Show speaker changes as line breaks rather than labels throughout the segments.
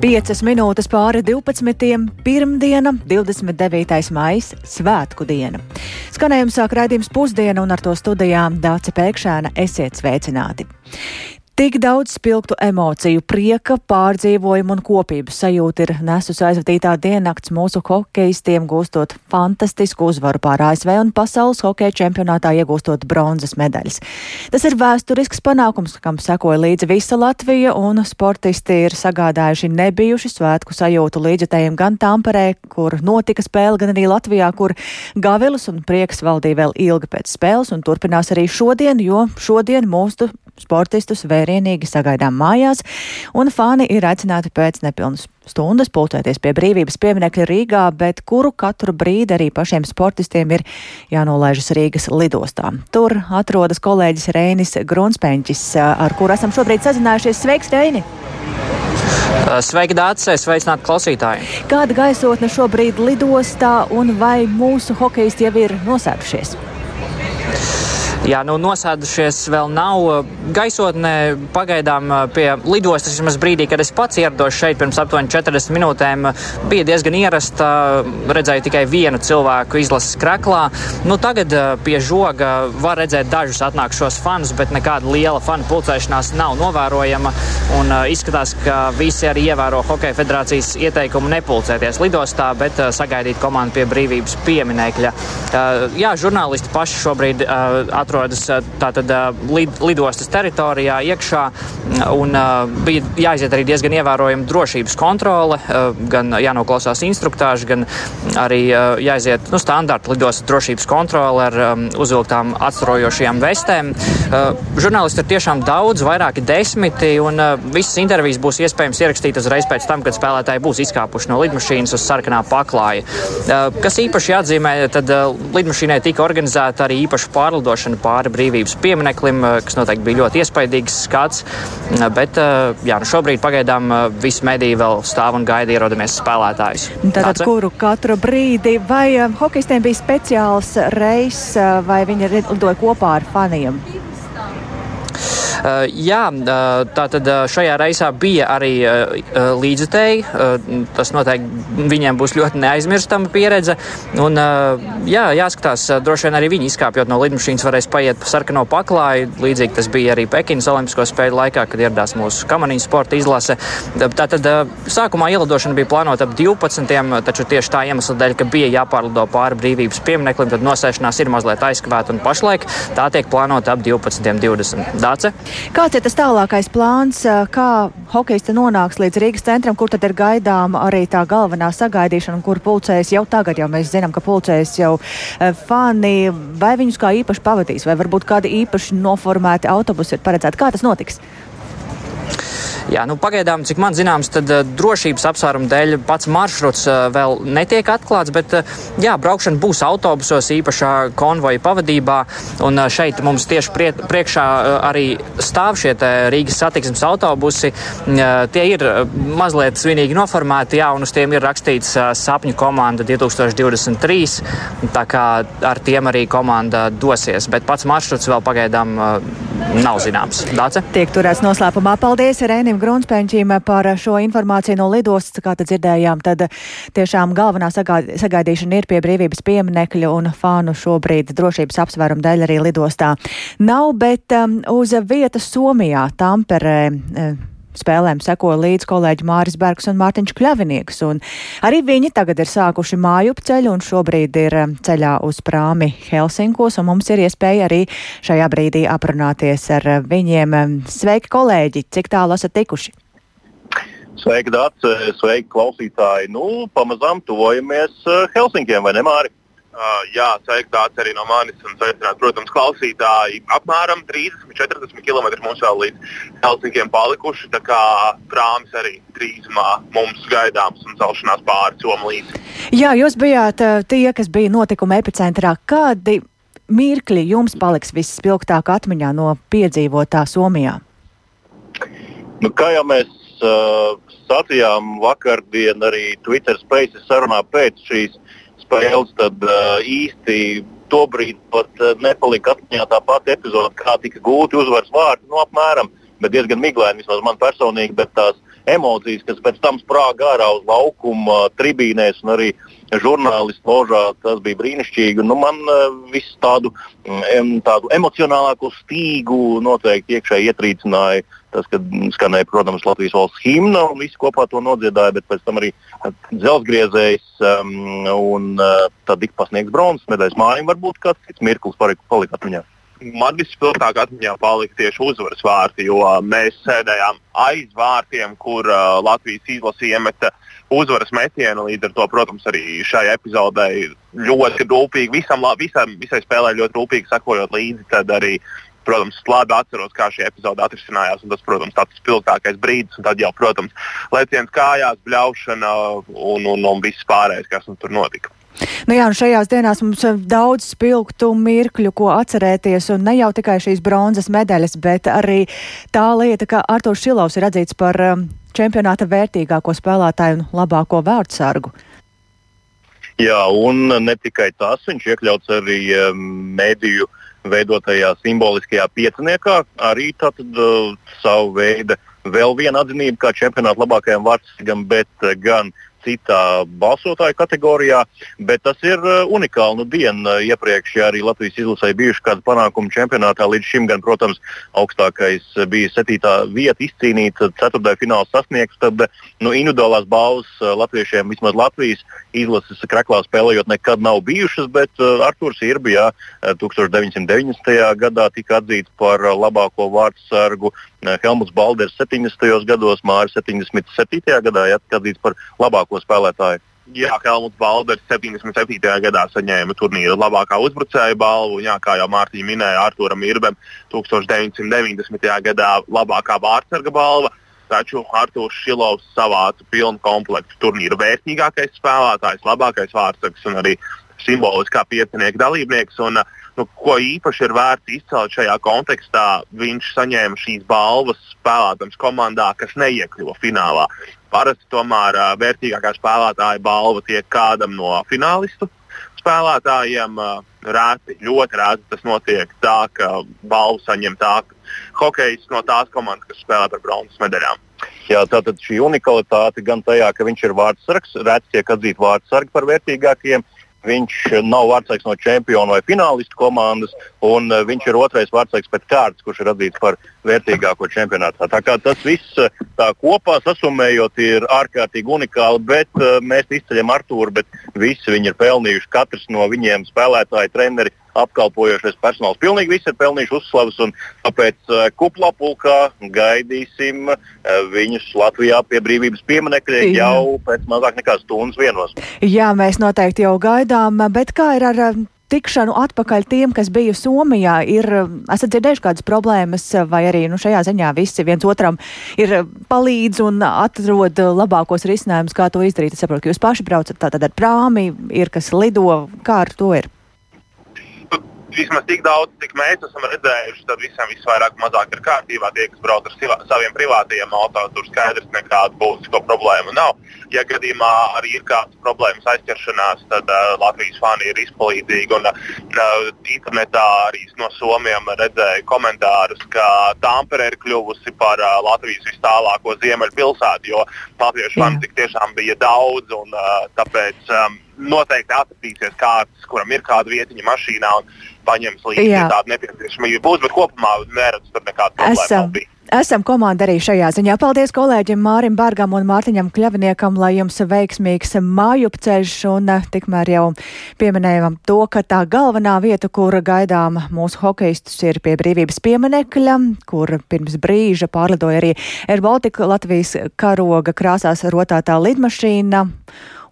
5 minūtes pāri 12. pirmdiena, 29. maija, svētku diena. Skanējums sāk raidījums pusdiena un ar to studijām Dāca Pēkšēna esiet sveicināti. Tik daudz spilgtu emociju, prieka, pārdzīvojumu un kopības sajūtu ir nesusi aizvadītā diennakts mūsu hokeistiem, gūstot fantastisku uzvaru pār ASV un pasaules hokeja čempionātā iegūstot bronzas medaļas. Tas ir vēsturisks panākums, kam sekoja līdzi visa Latvija, un sportisti ir sagādājuši nebijuši svētku sajūtu līdzjutējiem gan Tamperē, kur notika spēle, gan arī Latvijā, kur gavilis un prieks valdīja vēl ilgi pēc spēles un turpinās arī šodien, jo šodien mūsu sportistus vērienīgi sagaidām mājās, un fani ir aicināti pēc nepilnas stundas pulcēties pie brīvības pieminekļa Rīgā, bet kuru katru brīdi arī pašiem sportistiem ir jānolaižas Rīgas lidostā. Tur atrodas kolēģis Reinis Grunspēņķis, ar kuru esam šobrīd sazinājušies. Sveiks, Reini!
Sveiki, Dārcis! Sveicināti klausītāji!
Kāda gaisotne šobrīd lidostā un vai mūsu hokeisti jau ir nosēdušies?
Jā, nu, nosēdušies vēl nav. Gaisotnē pagaidām pie lidostas, vismaz brīdī, kad es pats ierados šeit pirms aptuveni 40 minūtēm, bija diezgan ierasta. Redzēju tikai vienu cilvēku izlases kreklā. Nu, tagad pie žoga var redzēt dažus atnākšos fanus, bet nekāda liela fanu pulcēšanās nav novērojama. Un izskatās, ka visi arī ievēro Hokeja federācijas ieteikumu nepulcēties lidostā, bet sagaidīt komandu pie brīvības pieminekļa. Jā, žurnālisti paši šobrīd atrodas atrodas tātad lid, lidostas teritorijā iekšā un bija jāiziet arī diezgan ievērojama drošības kontrole, gan jānoklausās instruktāži, gan arī jāiziet nu, standarta lidostas drošības kontrole ar uzvilktām atstarojošajām vestēm. Žurnālisti ir tiešām daudz, vairāki desmiti, un visas intervijas būs iespējams ierakstīt uzreiz pēc tam, kad spēlētāji būs izkāpuši no lidmašīnas uz sarkanā paklāja. Kas īpaši jāatzīmē, tad lidmašīnai tika organizēta arī īpaša pārlidošana pāri brīvības piemineklim, eh, kas noteikti bija ļoti iespaidīgs skats. Eh, bet eh, jā, nu šobrīd pagaidām visi mediji vēl stāv un gaida ierodamies spēlētājus.
Tātad, kuru katru brīdi, vai hokeistiem bija speciāls reis, vai viņi lidoja kopā ar faniem?
Uh, jā, uh, tātad uh, šajā reisā bija arī līdzutēji. Tas noteikti viņiem būs ļoti neaizmirstama pieredze. Un, jā, jāskatās, droši vien arī viņi izkāpjot no lidmašīnas varēs paiet pa sarkano paklāju. Līdzīgi tas bija arī Pekinas Olimpisko spēļu laikā, kad ieradās mūsu kamaniņu sporta izlase. Tātad sākumā ielidošana bija plānota ap 12, taču tieši tā iemesla dēļ, ka bija jāpārlido pāri brīvības piemineklim, tad nosēšanās ir mazliet aizkavēta un pašlaik tā tiek plānota ap 12.20. Dāce?
Kāds ir tas tālākais plāns, kā hokeja nonāks līdz Rīgas centram, kur tad ir gaidām arī tā galvenā sagaidīšana, kur pulcēs jau tagad, jau mēs zinām, ka pulcēs jau fani, vai viņus kā īpaši pavadīs, vai varbūt kādi īpaši noformēti autobusi ir paredzēti. Kā tas notiks?
Jā, nu, pagaidām, cik man zināms, tad uh, drošības apsvērumu dēļ pats maršruts uh, vēl netiek atklāts, bet uh, jā, braukšana būs autobusos īpašā konvoja pavadībā. Un šeit mums tieši prie, priekšā arī stāv šie Rīgas satiksmes autobusi. Tie ir mazliet svinīgi noformēti, jā, un uz tiem ir rakstīts sapņu komanda 2023. Tā kā ar tiem arī komanda dosies, bet pats maršruts vēl pagaidām nav zināms. Dāce?
Tiek turēts noslēpumā. Paldies, Rēnim! Grunspēņķim par šo informāciju no lidostas, kā tad dzirdējām, tad tiešām galvenā sagaidīšana ir pie brīvības pieminekļa un fānu šobrīd drošības apsvērumu dēļ arī lidostā nav, bet um, uz vietas Somijā, Tamperē. Um, spēlēm seko līdz kolēģi Māris Bergs un Mārtiņš Kļavinieks. Un arī viņi tagad ir sākuši māju ceļu un šobrīd ir um, ceļā uz prāmi Helsinkos, un mums ir iespēja arī šajā brīdī aprunāties ar uh, viņiem. Um, sveiki, kolēģi! Cik tālu esat tikuši?
Sveiki, Dārts! Sveiki, klausītāji! Nu, pamazām tuvojamies uh, Helsinkiem, vai ne, Māri?
Uh, jā, sveikts arī no manis. Un, sveicināt, protams, klausītāji. Apmēram 30-40 km mums vēl līdz Helsinkiem palikuši. Tā kā prāmis arī drīzumā mums gaidāms un celšanās pāri Somu līdzi.
Jā, jūs bijāt tie, kas bija notikuma epicentrā. Kādi mirkļi jums paliks visspilgtāk atmiņā no piedzīvotā Somijā?
Nu, kā jau mēs uh, sacījām vakardien arī Twitter Spaces sarunā pēc šīs spēles, tad uh, īsti tobrīd pat uh, nepalika atmiņā tā pati epizode, kā tika gūti uzvaras vārdi. Nu, apmēram, bet diezgan miglaini vismaz man personīgi, bet tās emocijas, kas pēc tam sprāga ārā uz laukuma, tribīnēs un arī žurnālistu ložā. Tas bija brīnišķīgi. Nu, man visu tādu, tādu emocionālāku stīgu noteikti iekšēji ietrīcināja tas, kad skanēja, protams, Latvijas valsts himna un visi kopā to nodziedāja, bet pēc tam arī dzelzgriezējs um, un uh, tad ik pasniegs bronzas medaļas mājām. Varbūt kāds cits mirklis palika atmiņā
man vispilgtāk atmiņā palika tieši uzvaras vārti, jo mēs sēdējām aiz vārtiem, kur uh, Latvijas izlase iemeta uzvaras metienu. Līdz ar to, protams, arī šai epizodē ļoti rūpīgi, visam, visam, visai spēlē ļoti rūpīgi sakojot līdzi. Tad arī, protams, labi atceros, kā šī epizode atrisinājās. Tas, protams, tāds spilgtākais brīdis, un tad jau, protams, leciens kājās, bļaušana un, un, un viss pārējais, kas tur notika.
Nu jā, šajās dienās mums ir daudz spilgtu mirkļu, ko atcerēties, un ne jau tikai šīs bronzas medaļas, bet arī tā lieta, ka Artūrs Šilovs ir atzīts par um, čempionāta vērtīgāko spēlētāju un labāko vārdsargu.
Jā, un ne tikai tas, viņš iekļauts arī um, mediju veidotajā simboliskajā pieciniekā, arī tātad uh, savu veidu vēl viena atzinība kā čempionāta labākajam vārdsargam, bet uh, gan uh, citā balsotāju kategorijā, bet tas ir uh, unikāli. Nu, dienu uh, iepriekš, ja arī Latvijas izlasē bijuši kādi panākumi čempionātā, līdz šim gan, protams, augstākais bija septītā vieta izcīnīta, ceturtajā finālā sasniegts, tad nu, individuālās balvas latviešiem vismaz Latvijas izlases kreklā spēlējot nekad nav bijušas, bet Arthurs Irbijā 1990. gadā tika atzīts par labāko vārdsargu. Helmuts Balders 70. gados, Mārcis 77. gadā ja, atzīts par labāko spēlētāju.
Jā, Helmuts Balders 77. gadā saņēma turnīra labākā uzbrucēja balvu. Jā, kā jau Mārtiņa minēja, Arturam Irbam 1990. gadā labākā vārdsarga balva. Taču Arthurs Šilovs savāca pilnu komplektu turnīra vērtīgākais spēlētājs, labākais vārdsargs un arī simboliskā piecinieka dalībnieks. Un, nu, ko īpaši ir vērts izcelt šajā kontekstā, viņš saņēma šīs balvas spēlētājs komandā, kas neiekļuva finālā. Parasti tomēr vērtīgākā spēlētāja balva tiek kādam no finālistu spēlētājiem. Rēti, ļoti rēti tas notiek tā, ka balvu saņem tā hokejs no tās komandas, kas spēlē par bronzas medaļām.
Jā, tātad šī unikalitāte gan tajā, ka viņš ir vārdsargs, rēts tiek atzīts vārdsargi par vērtīgākajiem, Viņš nav vārdsargs no čempionu vai finālistu komandas, un eh, viņš ir otrais vārdsargs pēc kārtas, kurš ir atzīts par vērtīgāko čempionātā. Tā kā tas viss eh, tā kopā sasumējot ir ārkārtīgi unikāli, bet uh, mēs izceļam Artūru, bet visi viņi ir pelnījuši, katrs no viņiem spēlētāji, treneri apkalpojošais personāls. Pilnīgi visi ir pelnījuši uzslavas, un tāpēc uh, kuplā pulkā gaidīsim uh, viņus Latvijā pie brīvības pieminekļa jau pēc mazāk nekā stundas vienos.
Jā, mēs noteikti jau gaidām, bet kā ir ar tikšanu atpakaļ tiem, kas bija Somijā, ir, esat dzirdējuši kādas problēmas, vai arī nu, šajā ziņā visi viens otram ir palīdz un atrod labākos risinājumus, kā to izdarīt. Es saprotu, ka jūs paši braucat tātad ar prāmi, ir kas lido, kā ar to ir?
Vismaz tik daudz, cik mēs esam redzējuši, tad visam visvairāk mazāk ir kārtībā. Tie, kas brauc ar saviem privātajiem auto, tur skaidrs nekādu būtisko problēmu nav. Ja gadījumā arī ir kādas problēmas aizķeršanās, tad uh, Latvijas fani ir izpalīdzīgi. Un, uh, internetā arī no Somijām redzēju komentārus, ka Tampere ir kļuvusi par uh, Latvijas vis tālāko ziemeļu pilsētu, jo latviešu fani tik tiešām bija daudz. Un, uh, tāpēc, um, noteikti atradīsies kāds, kuram ir kāda vietiņa mašīnā un paņems līdzi, ja tāda nepieciešamība būs, bet kopumā neredzu nekādu problēmu.
Esam komanda arī šajā ziņā. Paldies kolēģim Mārim Bargam un Mārtiņam Kļaviniekam, lai jums veiksmīgs mājupceļš un eh, tikmēr jau pieminējām to, ka tā galvenā vieta, kur gaidām mūsu hokeistus, ir pie brīvības pieminekļa, kur pirms brīža pārlidoja arī Air Baltica Latvijas karoga krāsās rotātā lidmašīna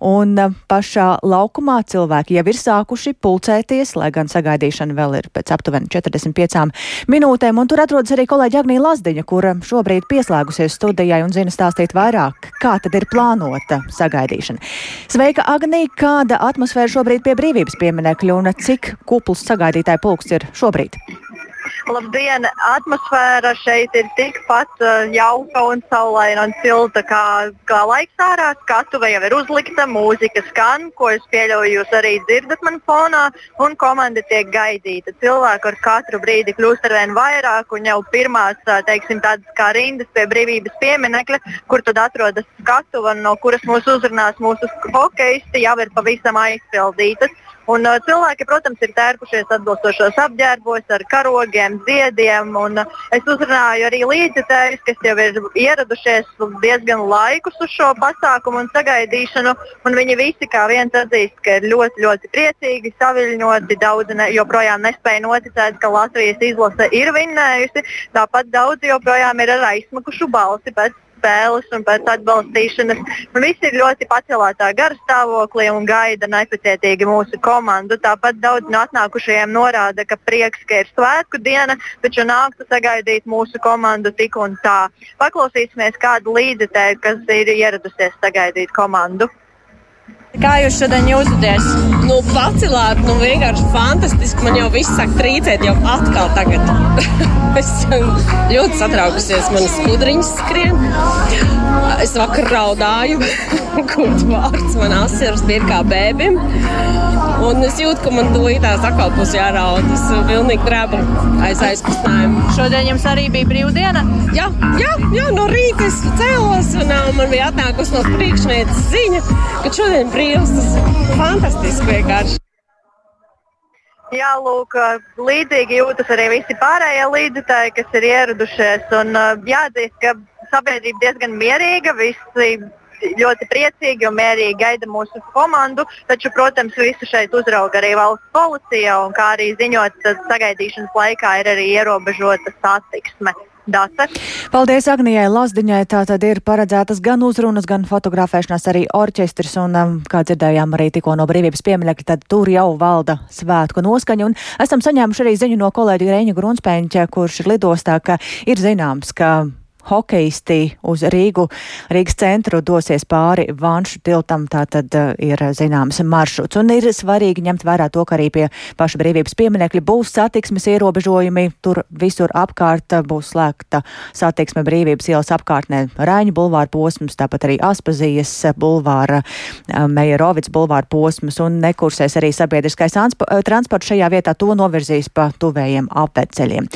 un eh, pašā laukumā cilvēki jau ir sākuši pulcēties, lai gan sagaidīšana vēl ir pēc aptuveni 45 minūtēm. Un tur atrodas arī kolēģi Agnija Lazdiņa, kura šobrīd pieslēgusies studijai un zina stāstīt vairāk, kā tad ir plānota sagaidīšana. Sveika, Agnija! Kāda atmosfēra šobrīd pie brīvības pieminekļa un cik kupls sagaidītāju pulks ir šobrīd?
Labdien! Atmosfēra šeit ir tikpat uh, jauka un saulaina un silta kā, kā laiks ārā. Skatuve jau ir uzlikta, mūzika skan, ko es pieļauju, jūs arī dzirdat man fonā, un komanda tiek gaidīta. Cilvēku ar katru brīdi kļūst arvien vairāk, un jau pirmās, uh, teiksim, tādas kā rindas pie brīvības pieminekļa, kur tad atrodas skatuve, no kuras mūs uzrunās mūsu hokeisti, jau ir pavisam aizpildītas. Un, uh, cilvēki, protams, ir tērpušies atbilstošos apģērbos ar karogiem, ziediem. Un, uh, es uzrunāju arī līdzekļus, kas jau ir ieradušies diezgan laikus uz šo pasākumu un sagaidīšanu. Un viņi visi kā viens atzīst, ka ir ļoti, ļoti priecīgi, saviļņoti. Daudzi ne, joprojām nespēja noticēt, ka Latvijas izlase ir vinnējusi. Tāpat daudzi joprojām ir ar aizsmakušu balsi pēc spēles un pēc atbalstīšanas. Un visi ir ļoti pacelātā gara stāvoklī un gaida nepacietīgi mūsu komandu. Tāpat daudz no atnākušajiem norāda, ka prieks, ka ir svētku diena, taču nāktu sagaidīt mūsu komandu tik un tā. Paklausīsimies kādu līdzekļu, kas ir ieradusies sagaidīt komandu.
Kā jūs šodien jūtaties?
Nu, pacelāt, nu vienkārši fantastiski. Man jau viss sāk trīcēt, jau atkal tagad. es ļoti satraukusies, manas skudriņas skrien. Es vakar raudāju, kaut vārds man asirs bija kā bēbim. Un es jūtu, ka man tūlītās atkal būs jāraud. Es pilnīgi drebu aiz aizkustinājumu.
Šodien jums arī bija brīvdiena?
Jā, jā, jā no rīta es cēlos un uh, man bija atnākusi no priekšnieces ziņa, ka šodien brīvs. Ir fantastiski vienkārši.
Jā, lūk, līdzīgi jūtas arī visi pārējie līdzekļi, kas ir ieradušies. Un, jāatzīst, ka sabiedrība diezgan mierīga. Visi ļoti priecīgi un mierīgi gaida mūsu komandu. Taču, protams, visu šeit uzrauga arī valsts policija. Un, kā arī ziņot, tad sagaidīšanas laikā ir arī ierobežota satiksme. Data.
Paldies Agnijai Lazdiņai. Tā tad ir paredzētas gan uzrunas, gan fotografēšanās arī orķestris. Un, um, kā dzirdējām arī tikko no brīvības pieminekļa, tad tur jau valda svētku noskaņa. Un esam saņēmuši arī ziņu no kolēģa Reņa Grunspēņķa, kurš ir lidostā, ka ir zināms, ka hokeisti uz Rīgu, Rīgas centru dosies pāri Vanšu tiltam, tā tad uh, ir zināms maršruts. Un ir svarīgi ņemt vērā to, ka arī pie paša brīvības pieminekļa būs satiksmes ierobežojumi, tur visur apkārt būs slēgta satiksme brīvības ielas apkārtnē Raiņu bulvāra posms, tāpat arī Aspazijas bulvāra, Meierovics bulvāra posms un nekursēs arī sabiedriskais transports šajā vietā to novirzīs pa tuvējiem apveceļiem.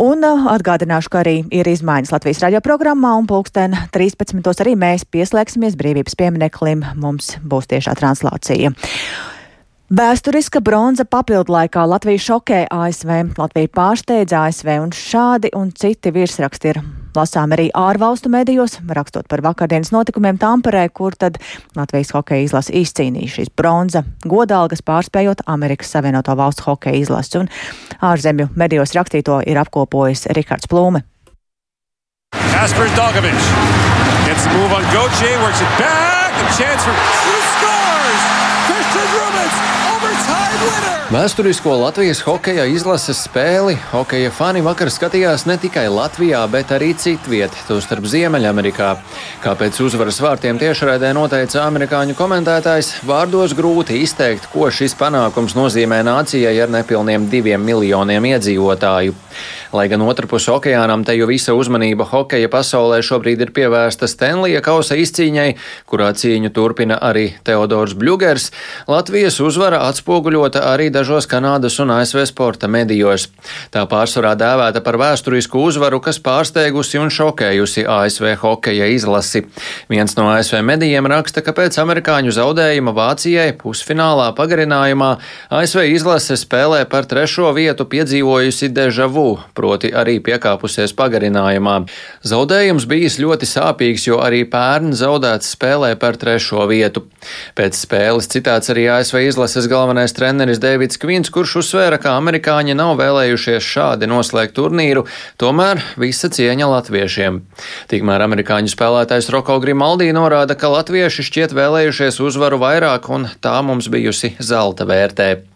Un uh, atgādināšu, ka arī ir izmaiņas Latvijas radio programmā un pulksten 13. arī mēs pieslēgsimies brīvības piemineklim. Mums būs tiešā translācija. Vēsturiska bronza papildu laikā Latvija šokē ASV, Latvija pārsteidza ASV un šādi un citi virsraksti ir lasām arī ārvalstu medijos, rakstot par vakardienas notikumiem Tamperē, kur tad Latvijas hokeja izlase izcīnīja šīs bronza godalgas pārspējot Amerikas Savienoto Valstu hokeja izlasi. Un ārzemju medijos rakstīto ir apkopojis Rikards Plūme. Kaspars Dogovičs gets the move on Goche, works it back, a chance for Vēsturisko Latvijas hokeja izlases spēli hokeja fani vakar skatījās ne tikai Latvijā, bet arī citviet, tostarp Ziemeļamerikā. Kā pēc uzvaras vārtiem tiešraidē noteica amerikāņu komentētājs, vārdos grūti izteikt, ko šis panākums nozīmē nācijai ar nepilniem diviem miljoniem iedzīvotāju. Lai gan otrpus okeānam te jau visa uzmanība hokeja pasaulē šobrīd ir pievērsta Stenlija kausa izcīņai, kurā cīņu turpina arī Teodors Bļugers, Latvijas uzvara atspoguļota arī dažos Kanādas un ASV sporta medijos. Tā pārsvarā dēvēta par vēsturisku uzvaru, kas pārsteigusi un šokējusi ASV hokeja izlasi. Viens no ASV medijiem raksta, ka pēc amerikāņu zaudējuma Vācijai pusfinālā pagarinājumā ASV izlase spēlē par trešo vietu piedzīvojusi deja vu proti arī piekāpusies pagarinājumā. Zaudējums bijis ļoti sāpīgs, jo arī pērn zaudēts spēlē par trešo vietu. Pēc spēles citāts arī ASV izlases galvenais treneris Dēvids Kvins, kurš uzsvēra, ka amerikāņi nav vēlējušies šādi noslēgt turnīru, tomēr visa cieņa latviešiem. Tikmēr amerikāņu spēlētājs Roko Grimaldi norāda, ka latvieši šķiet vēlējušies uzvaru vairāk un tā mums bijusi zelta vērtē.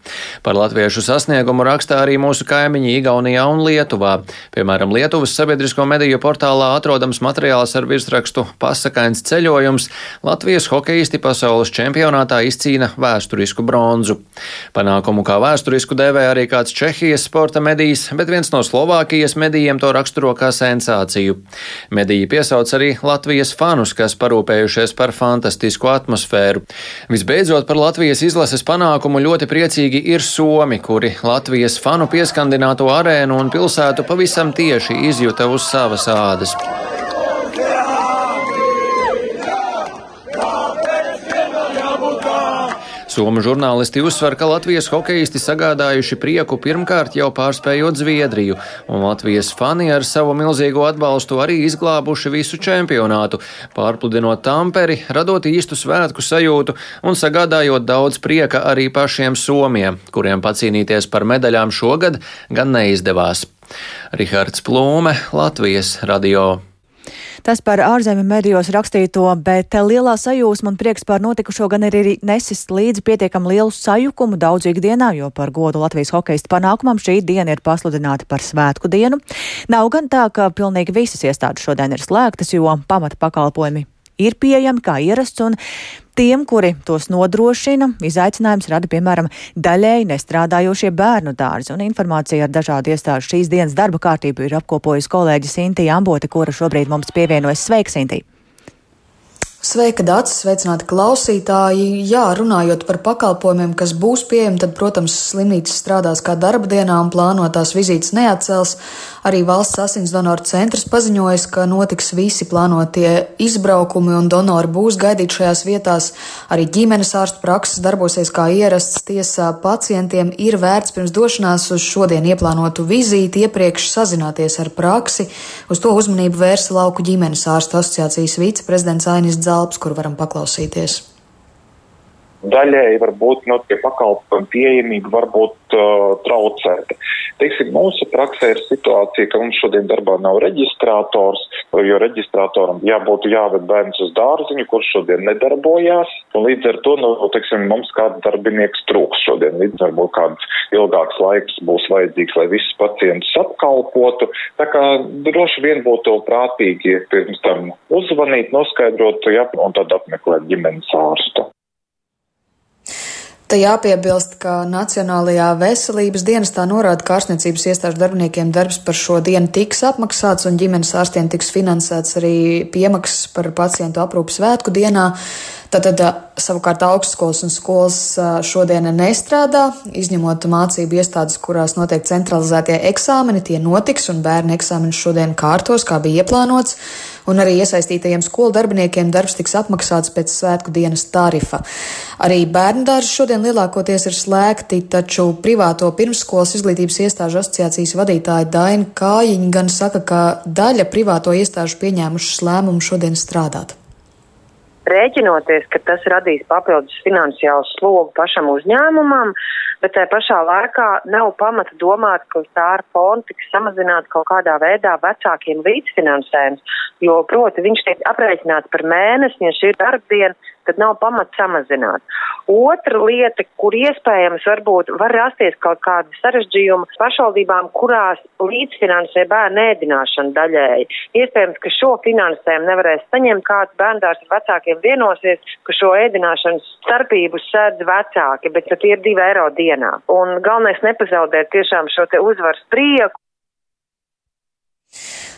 Par latviešu sasniegumu rakstā arī mūsu kaimiņi Igaunijā un Lietuvā. Piemēram, Lietuvas sabiedrisko mediju portālā atrodams materiāls ar virsrakstu Pasakains ceļojums Latvijas hokeisti pasaules čempionātā izcīna vēsturisku bronzu. Panākumu kā vēsturisku dēvē arī kāds Čehijas sporta medijs, bet viens no Slovākijas medijiem to raksturo kā sensāciju. Mediji piesauc arī Latvijas fanus, kas parūpējušies par fantastisku atmosfēru. Visbeidzot, par Latvijas izlases panākumu ļoti priecīgi ir Somi, kuri Latvijas fanu pieskandināto arēnu un pilsētu pavisam tieši izjuta uz savas ādas. Somu žurnālisti uzsver, ka Latvijas hokeisti sagādājuši prieku pirmkārt jau pārspējot Zviedriju, un Latvijas fani ar savu milzīgo atbalstu arī izglābuši visu čempionātu, pārpludinot tamperi, radot īstu svētku sajūtu un sagādājot daudz prieka arī pašiem Somiem, kuriem pacīnīties par medaļām šogad gan neizdevās. Rihards Plūme, Latvijas radio.
Tas par ārzemju medijos rakstīto, bet lielā sajūsma un prieks par notikušo gan ir arī nesis līdzi pietiekam lielu sajukumu daudz ikdienā, jo par godu Latvijas hokeistu panākumam šī diena ir pasludināta par svētku dienu. Nav gan tā, ka pilnīgi visas iestādes šodien ir slēgtas, jo pamata pakalpojumi ir pieejami kā ierasts, un Tiem, kuri tos nodrošina, izaicinājums rada piemēram daļēji nestrādājošie bērnu dārzi, un informācija ar dažādu iestāžu šīs dienas darba kārtību ir apkopojusi kolēģi Sintīja Ambote, kura šobrīd mums pievienojas. Sveika, Sintīja!
Sveika, Dārts! Sveicināti klausītāji! Jā, runājot par pakalpojumiem, kas būs pieejami, tad, protams, slimnīcas strādās kā darba dienā un plānotās vizītes neatcels. Arī valsts asins donoru centrs paziņojas, ka notiks visi plānotie izbraukumi un donori būs gaidīti šajās vietās. Arī ģimenes ārstu prakses darbosies kā ierasts. Tiesā pacientiem ir vērts pirms došanās uz šodien ieplānotu vizīti iepriekš sazināties ar praksi. Uz to uzmanību vērsa Lauku ģimenes ārstu asociācijas viceprezidents Ainis telpas, kur varam paklausīties?
Daļēji varbūt no tie pakalpojumi pieejamība varbūt uh, traucēta. Teiksim, mūsu praksē ir situācija, ka mums šodien darbā nav reģistrators, jo reģistratoram jābūt jāved bērns uz dārziņu, kurš šodien nedarbojās, un līdz ar to, nu, teiksim, mums kāds darbinieks trūks šodien, līdz varbūt kāds ilgāks laiks būs vajadzīgs, lai visus pacientus apkalpotu. Tā kā droši vien būtu prātīgi pirms tam uzzvanīt, noskaidrot, ja, un tad apmeklēt ģimenes ārstu.
Te jāpiebilst, ka Nacionālajā veselības dienestā norāda, ka ārstniecības iestāžu darbiniekiem darbs par šo dienu tiks apmaksāts un ģimenes ārstiem tiks finansēts arī piemaksas par pacientu aprūpu svētku dienā. Tātad savukārt augstskolas un skolas šodien nestrādā, izņemot mācību iestādes, kurās notiek centralizētie eksāmeni, tie notiks un bērnu eksāmeni šodien kārtos, kā bija ieplānots. Un arī iesaistītajiem skolu darbiniekiem darbs tiks apmaksāts pēc svētku dienas tarifa. Arī bērnu dārzi šodien lielākoties ir slēgti, taču privāto pirmsskolas izglītības iestāžu asociācijas vadītāja Daina Kājiņa gan saka, ka daļa privāto iestāžu pieņēmušas lēmumu šodien strādāt
rēķinoties, ka tas radīs papildus finansiālu slogu pašam uzņēmumam, bet tajā pašā laikā nav pamata domāt, ka tā ar fondu tiks samazināt kaut kādā veidā vecākiem līdzfinansējums, jo, proti, viņš tiek aprēķināts par mēnesi, ja šī ir darbdiena, tad nav pamata samazināt. Otra lieta, kur iespējams varbūt var rasties kaut kādi sarežģījumi pašvaldībām, kurās līdzfinansē bērnu ēdināšanu daļēji. Iespējams, ka šo finansējumu nevarēs saņemt kāds bērndārs ar vecākiem vienosies, ka šo ēdināšanas starpību sēdz vecāki, bet tie ir divi eiro dienā. Un galvenais nepazaudēt tiešām šo te uzvaras prieku.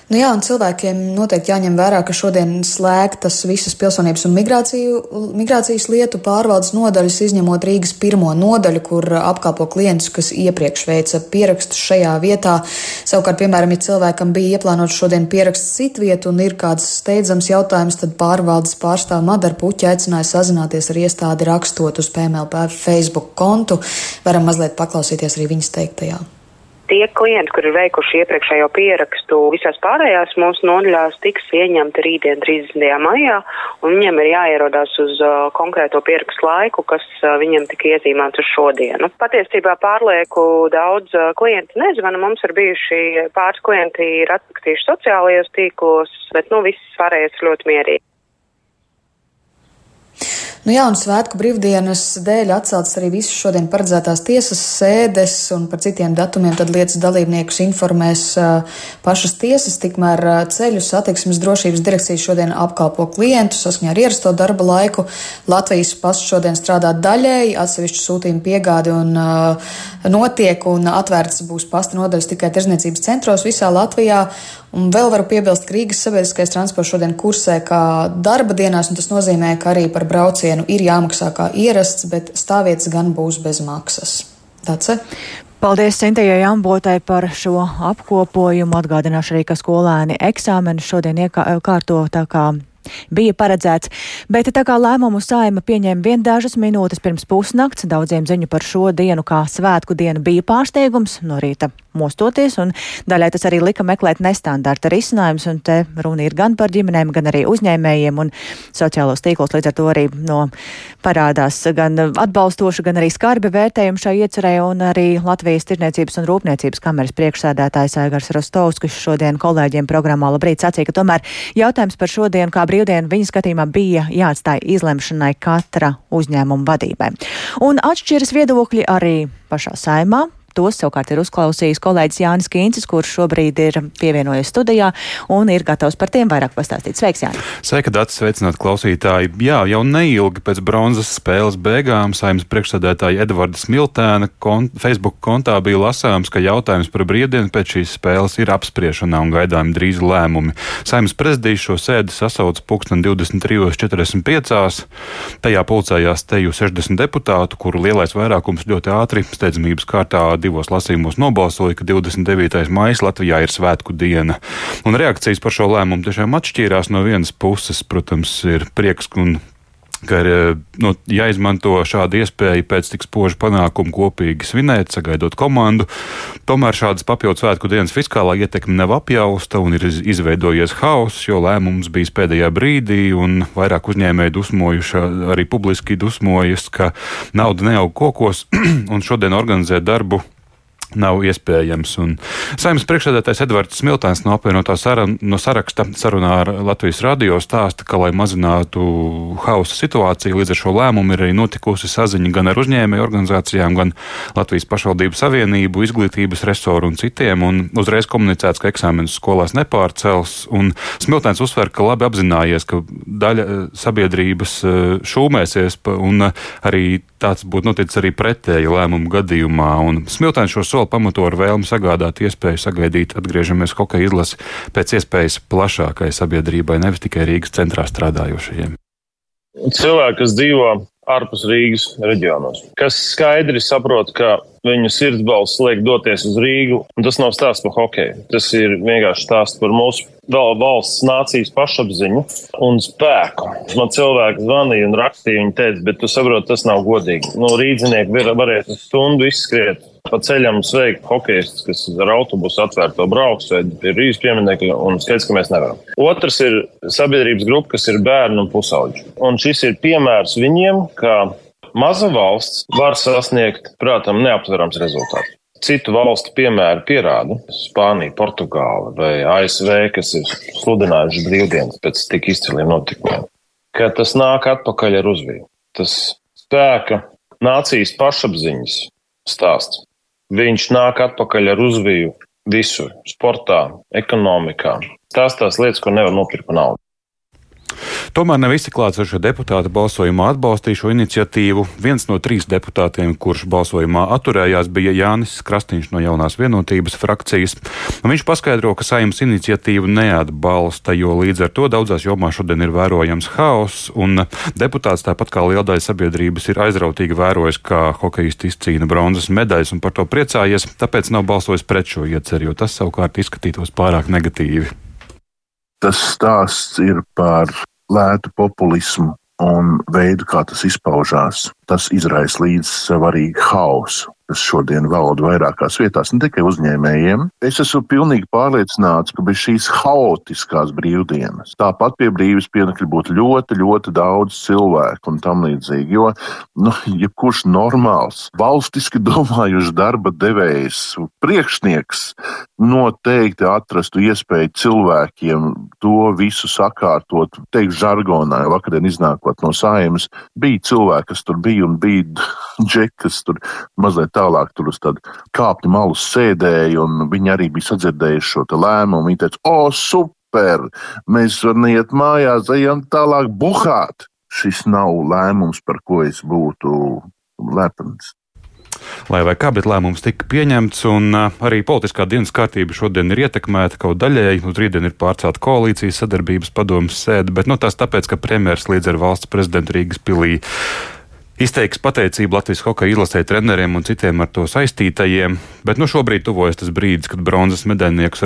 Nu jā, un cilvēkiem noteikti jāņem vērā, ka šodien slēgtas visas pilsonības un migrācijas lietu pārvaldes nodaļas, izņemot Rīgas pirmo nodaļu, kur apkalpo klientus, kas iepriekš veica pierakstus šajā vietā. Savukārt, piemēram, ja cilvēkam bija ieplānots šodien pieraksts citvietu un ir kāds steidzams jautājums, tad pārvaldes pārstāv Madara Puķa aicināja sazināties ar iestādi rakstot uz PMLP Facebook kontu. Varam mazliet paklausīties arī viņas teiktajā
tie klienti, kuri ir veikuši iepriekšējo pierakstu visās pārējās mūsu nodaļās, tiks ieņemti rītdien 30. maijā, un viņiem ir jāierodās uz uh, konkrēto pierakstu laiku, kas uh, viņiem tika iezīmēts uz šodienu. Patiesībā pārlieku daudz uh, klienti nezvana, mums ir bijuši pāris klienti ir atsakstījuši sociālajos tīklos, bet nu viss pārējais ļoti mierīgi.
Nu jā, un svētku brīvdienas dēļ atceltas arī visas šodien paredzētās tiesas sēdes, un par citiem datumiem tad lietas dalībniekus informēs pašas tiesas. Tikmēr ceļu satiksmes drošības direkcija šodien apkalpo klientu saskaņā ar ierasto darba laiku. Latvijas pasts šodien strādā daļēji, atsevišķu sūtījumu piegādi un uh, notiek, un atvērts būs pasta nodaļas tikai tirzniecības centros visā Latvijā. Un vēl varu piebilst, ka Rīgas sabiedriskais transports šodien kursē kā darba dienās, un tas nozīmē, ka arī par braucienu ir jāmaksā kā ierasts, bet stāvvietas gan būs bez maksas. Tāds.
Paldies Sintējai Ambotai par šo apkopojumu. Atgādināšu arī, ka skolēni eksāmenu šodien iekārto tā kā bija paredzēts, bet tā kā lēmumu saima pieņēma vien dažas minūtes pirms pusnakts, daudziem ziņu par šo dienu kā svētku dienu bija pārsteigums no rīta mostoties, un daļai tas arī lika meklēt nestandarta risinājumus, un te runa ir gan par ģimenēm, gan arī uzņēmējiem, un sociālos tīklos līdz ar to arī no parādās gan atbalstoši, gan arī skarbi vērtējumi šai iecerē, un arī Latvijas tirniecības un rūpniecības kameras priekšsēdētājs Aigars Rostovs, kas šodien kolēģiem programmā labrīt sacīja, ka tomēr jautājums par šodienu kā brīvdienu viņa skatījumā bija jāatstāja izlemšanai katra uzņēmuma vadībai. Un atšķiras viedokļi arī pašā saimā. Tos savukārt ir uzklausījis kolēģis Jānis Kīncis, kurš šobrīd ir pievienojies studijā un ir gatavs par tiem vairāk pastāstīt. Sveiks, Jānis!
Sveika, Dārts! Sveicināt klausītāji! Jā, jau neilgi pēc bronzas spēles beigām saimnes priekšsēdētāja Edvarda Smiltēna kont Facebook kontā bija lasāms, ka jautājums par brīvdienu pēc šīs spēles ir apspriešanā un gaidām drīz lēmumi. Saimnes prezidijs šo sēdi pulksten 23.45. Tajā pulcējās teju 60 deputātu, kuru lielais vairākums ļoti ātri steidzamības kārtā divos lasījumos nobalsoja, ka 29. maija Latvijā ir svētku diena. Un reakcijas par šo lēmumu tiešām atšķīrās no vienas puses. Protams, ir prieks un ka ir nu, jāizmanto šāda iespēja pēc tik spoža panākuma kopīgi svinēt, sagaidot komandu. Tomēr šādas papildus svētku dienas fiskālā ietekme nav apjausta un ir izveidojies haoss, jo lēmums bija pēdējā brīdī un vairāk uzņēmēji dusmojuši, arī publiski dusmojas, ka nauda neaug kokos un šodien organizēt darbu nav iespējams. Un saimnes priekšsēdētājs Edvards Smiltēns no apvienotā sarun, no saraksta sarunā ar Latvijas radio stāsta, ka, lai mazinātu hausa situāciju, līdz ar šo lēmumu ir arī notikusi saziņa gan ar uzņēmēju organizācijām, gan Latvijas pašvaldību savienību, izglītības resoru un citiem, un uzreiz komunicēts, ka eksāmenus skolās nepārcels. Smiltēns uzsver, ka labi apzinājies, ka daļa eh, sabiedrības eh, šūmēsies, un eh, arī tāds būtu noticis arī pretēji lēmumu gadījumā. Un Smiltēns šo soli pamato ar vēlmu sagādāt iespēju sagaidīt atgriežamies hokeja izlasi pēc iespējas plašākai sabiedrībai, nevis tikai Rīgas centrā strādājošajiem.
Cilvēki, kas dzīvo ārpus Rīgas reģionos, kas skaidri saprot, ka viņu sirdsbalsts liek doties uz Rīgu, un tas nav stāsts par hokeju. Tas ir vienkārši stāsts par mūsu valsts nācijas pašapziņu un spēku. Man cilvēki zvanīja un rakstīja, viņi teica, bet tu saproti, tas nav godīgi. Nu, rīdzinieki varēs stundu izskriet pa ceļam sveikt hokeistus, kas ar autobusu atvērto brauks vai pie Rīgas pieminiekļa, un skaidrs, ka mēs nevaram. Otrs ir sabiedrības grupa, kas ir bērni un pusauģi. Un šis ir piemērs viņiem, ka maza valsts var sasniegt, prātam, neaptverams rezultāts. Citu valstu piemēri pierāda, Spānija, Portugāla vai ASV, kas ir sludinājuši brīvdienas pēc tik izciliem notikumiem, ka tas nāk atpakaļ ar uzviju. Tas spēka, nācijas pašapziņas stāsts. Viņš nāk atpakaļ ar uzviju visur - sportā, ekonomikā. Tās tās lietas, ko nevar nopirkt par naudu.
Tomēr ne visi klātsošie deputāti balsojumā atbalstīja šo iniciatīvu. Viens no trīs deputātiem, kurš balsojumā atturējās, bija Jānis Krastīņš no jaunās vienotības frakcijas. Viņš paskaidro, ka saimnes iniciatīvu neatbalsta, jo līdz ar to daudzās jomās šodien ir vērojams haoss, un deputāts tāpat kā liela daļa sabiedrības ir aizrautīgi vērojis, kā hokejisti izcīna bronzas medaļas un par to priecājies, tāpēc nav balsojis pret šo ieceru, jo tas savukārt izskatītos pārāk negatīvi.
Tas stāsts ir par lētu populismu un veidu, kā tas izpaužās, tas izraisa līdz sev arī hausu. Kas šodien valda vairākās vietās, ne tikai uzņēmējiem. Es esmu pilnīgi pārliecināts, ka bez šīs haotiskās brīvdienas tāpat pie brīvības pienekļa būtu ļoti, ļoti daudz cilvēku un tam līdzīgi. Jo, nu, jebkurš normāls, valstiski domājušs darba devējs, priekšnieks noteikti atrastu iespēju cilvēkiem to visu sakārtot, teikt, žargonā. Vakardien iznākot no saimas, bija cilvēki, kas tur bija un bija džeki, kas tur mazliet tālāk tur uz tādu kāpņu malu sēdēja, un viņi arī bija sadzirdējuši šo lēmumu. Viņi teica, o, super, mēs varam iet mājās, ejam tālāk buhāt. Šis nav lēmums, par ko es būtu lepns.
Lai vai kā, bet lēmums tika pieņemts, un arī politiskā dienas kārtība šodien ir ietekmēta kaut daļēji. Uz rītdienu ir pārcelta koalīcijas sadarbības padomas sēde, bet nu, tas tāpēc, ka premjeras līdz ar valsts prezidentu Rīgas pilī izteiks pateicību Latvijas hokeja izlasē treneriem un citiem ar to saistītajiem, bet nu šobrīd tuvojas tas brīdis, kad bronzas medaļniekus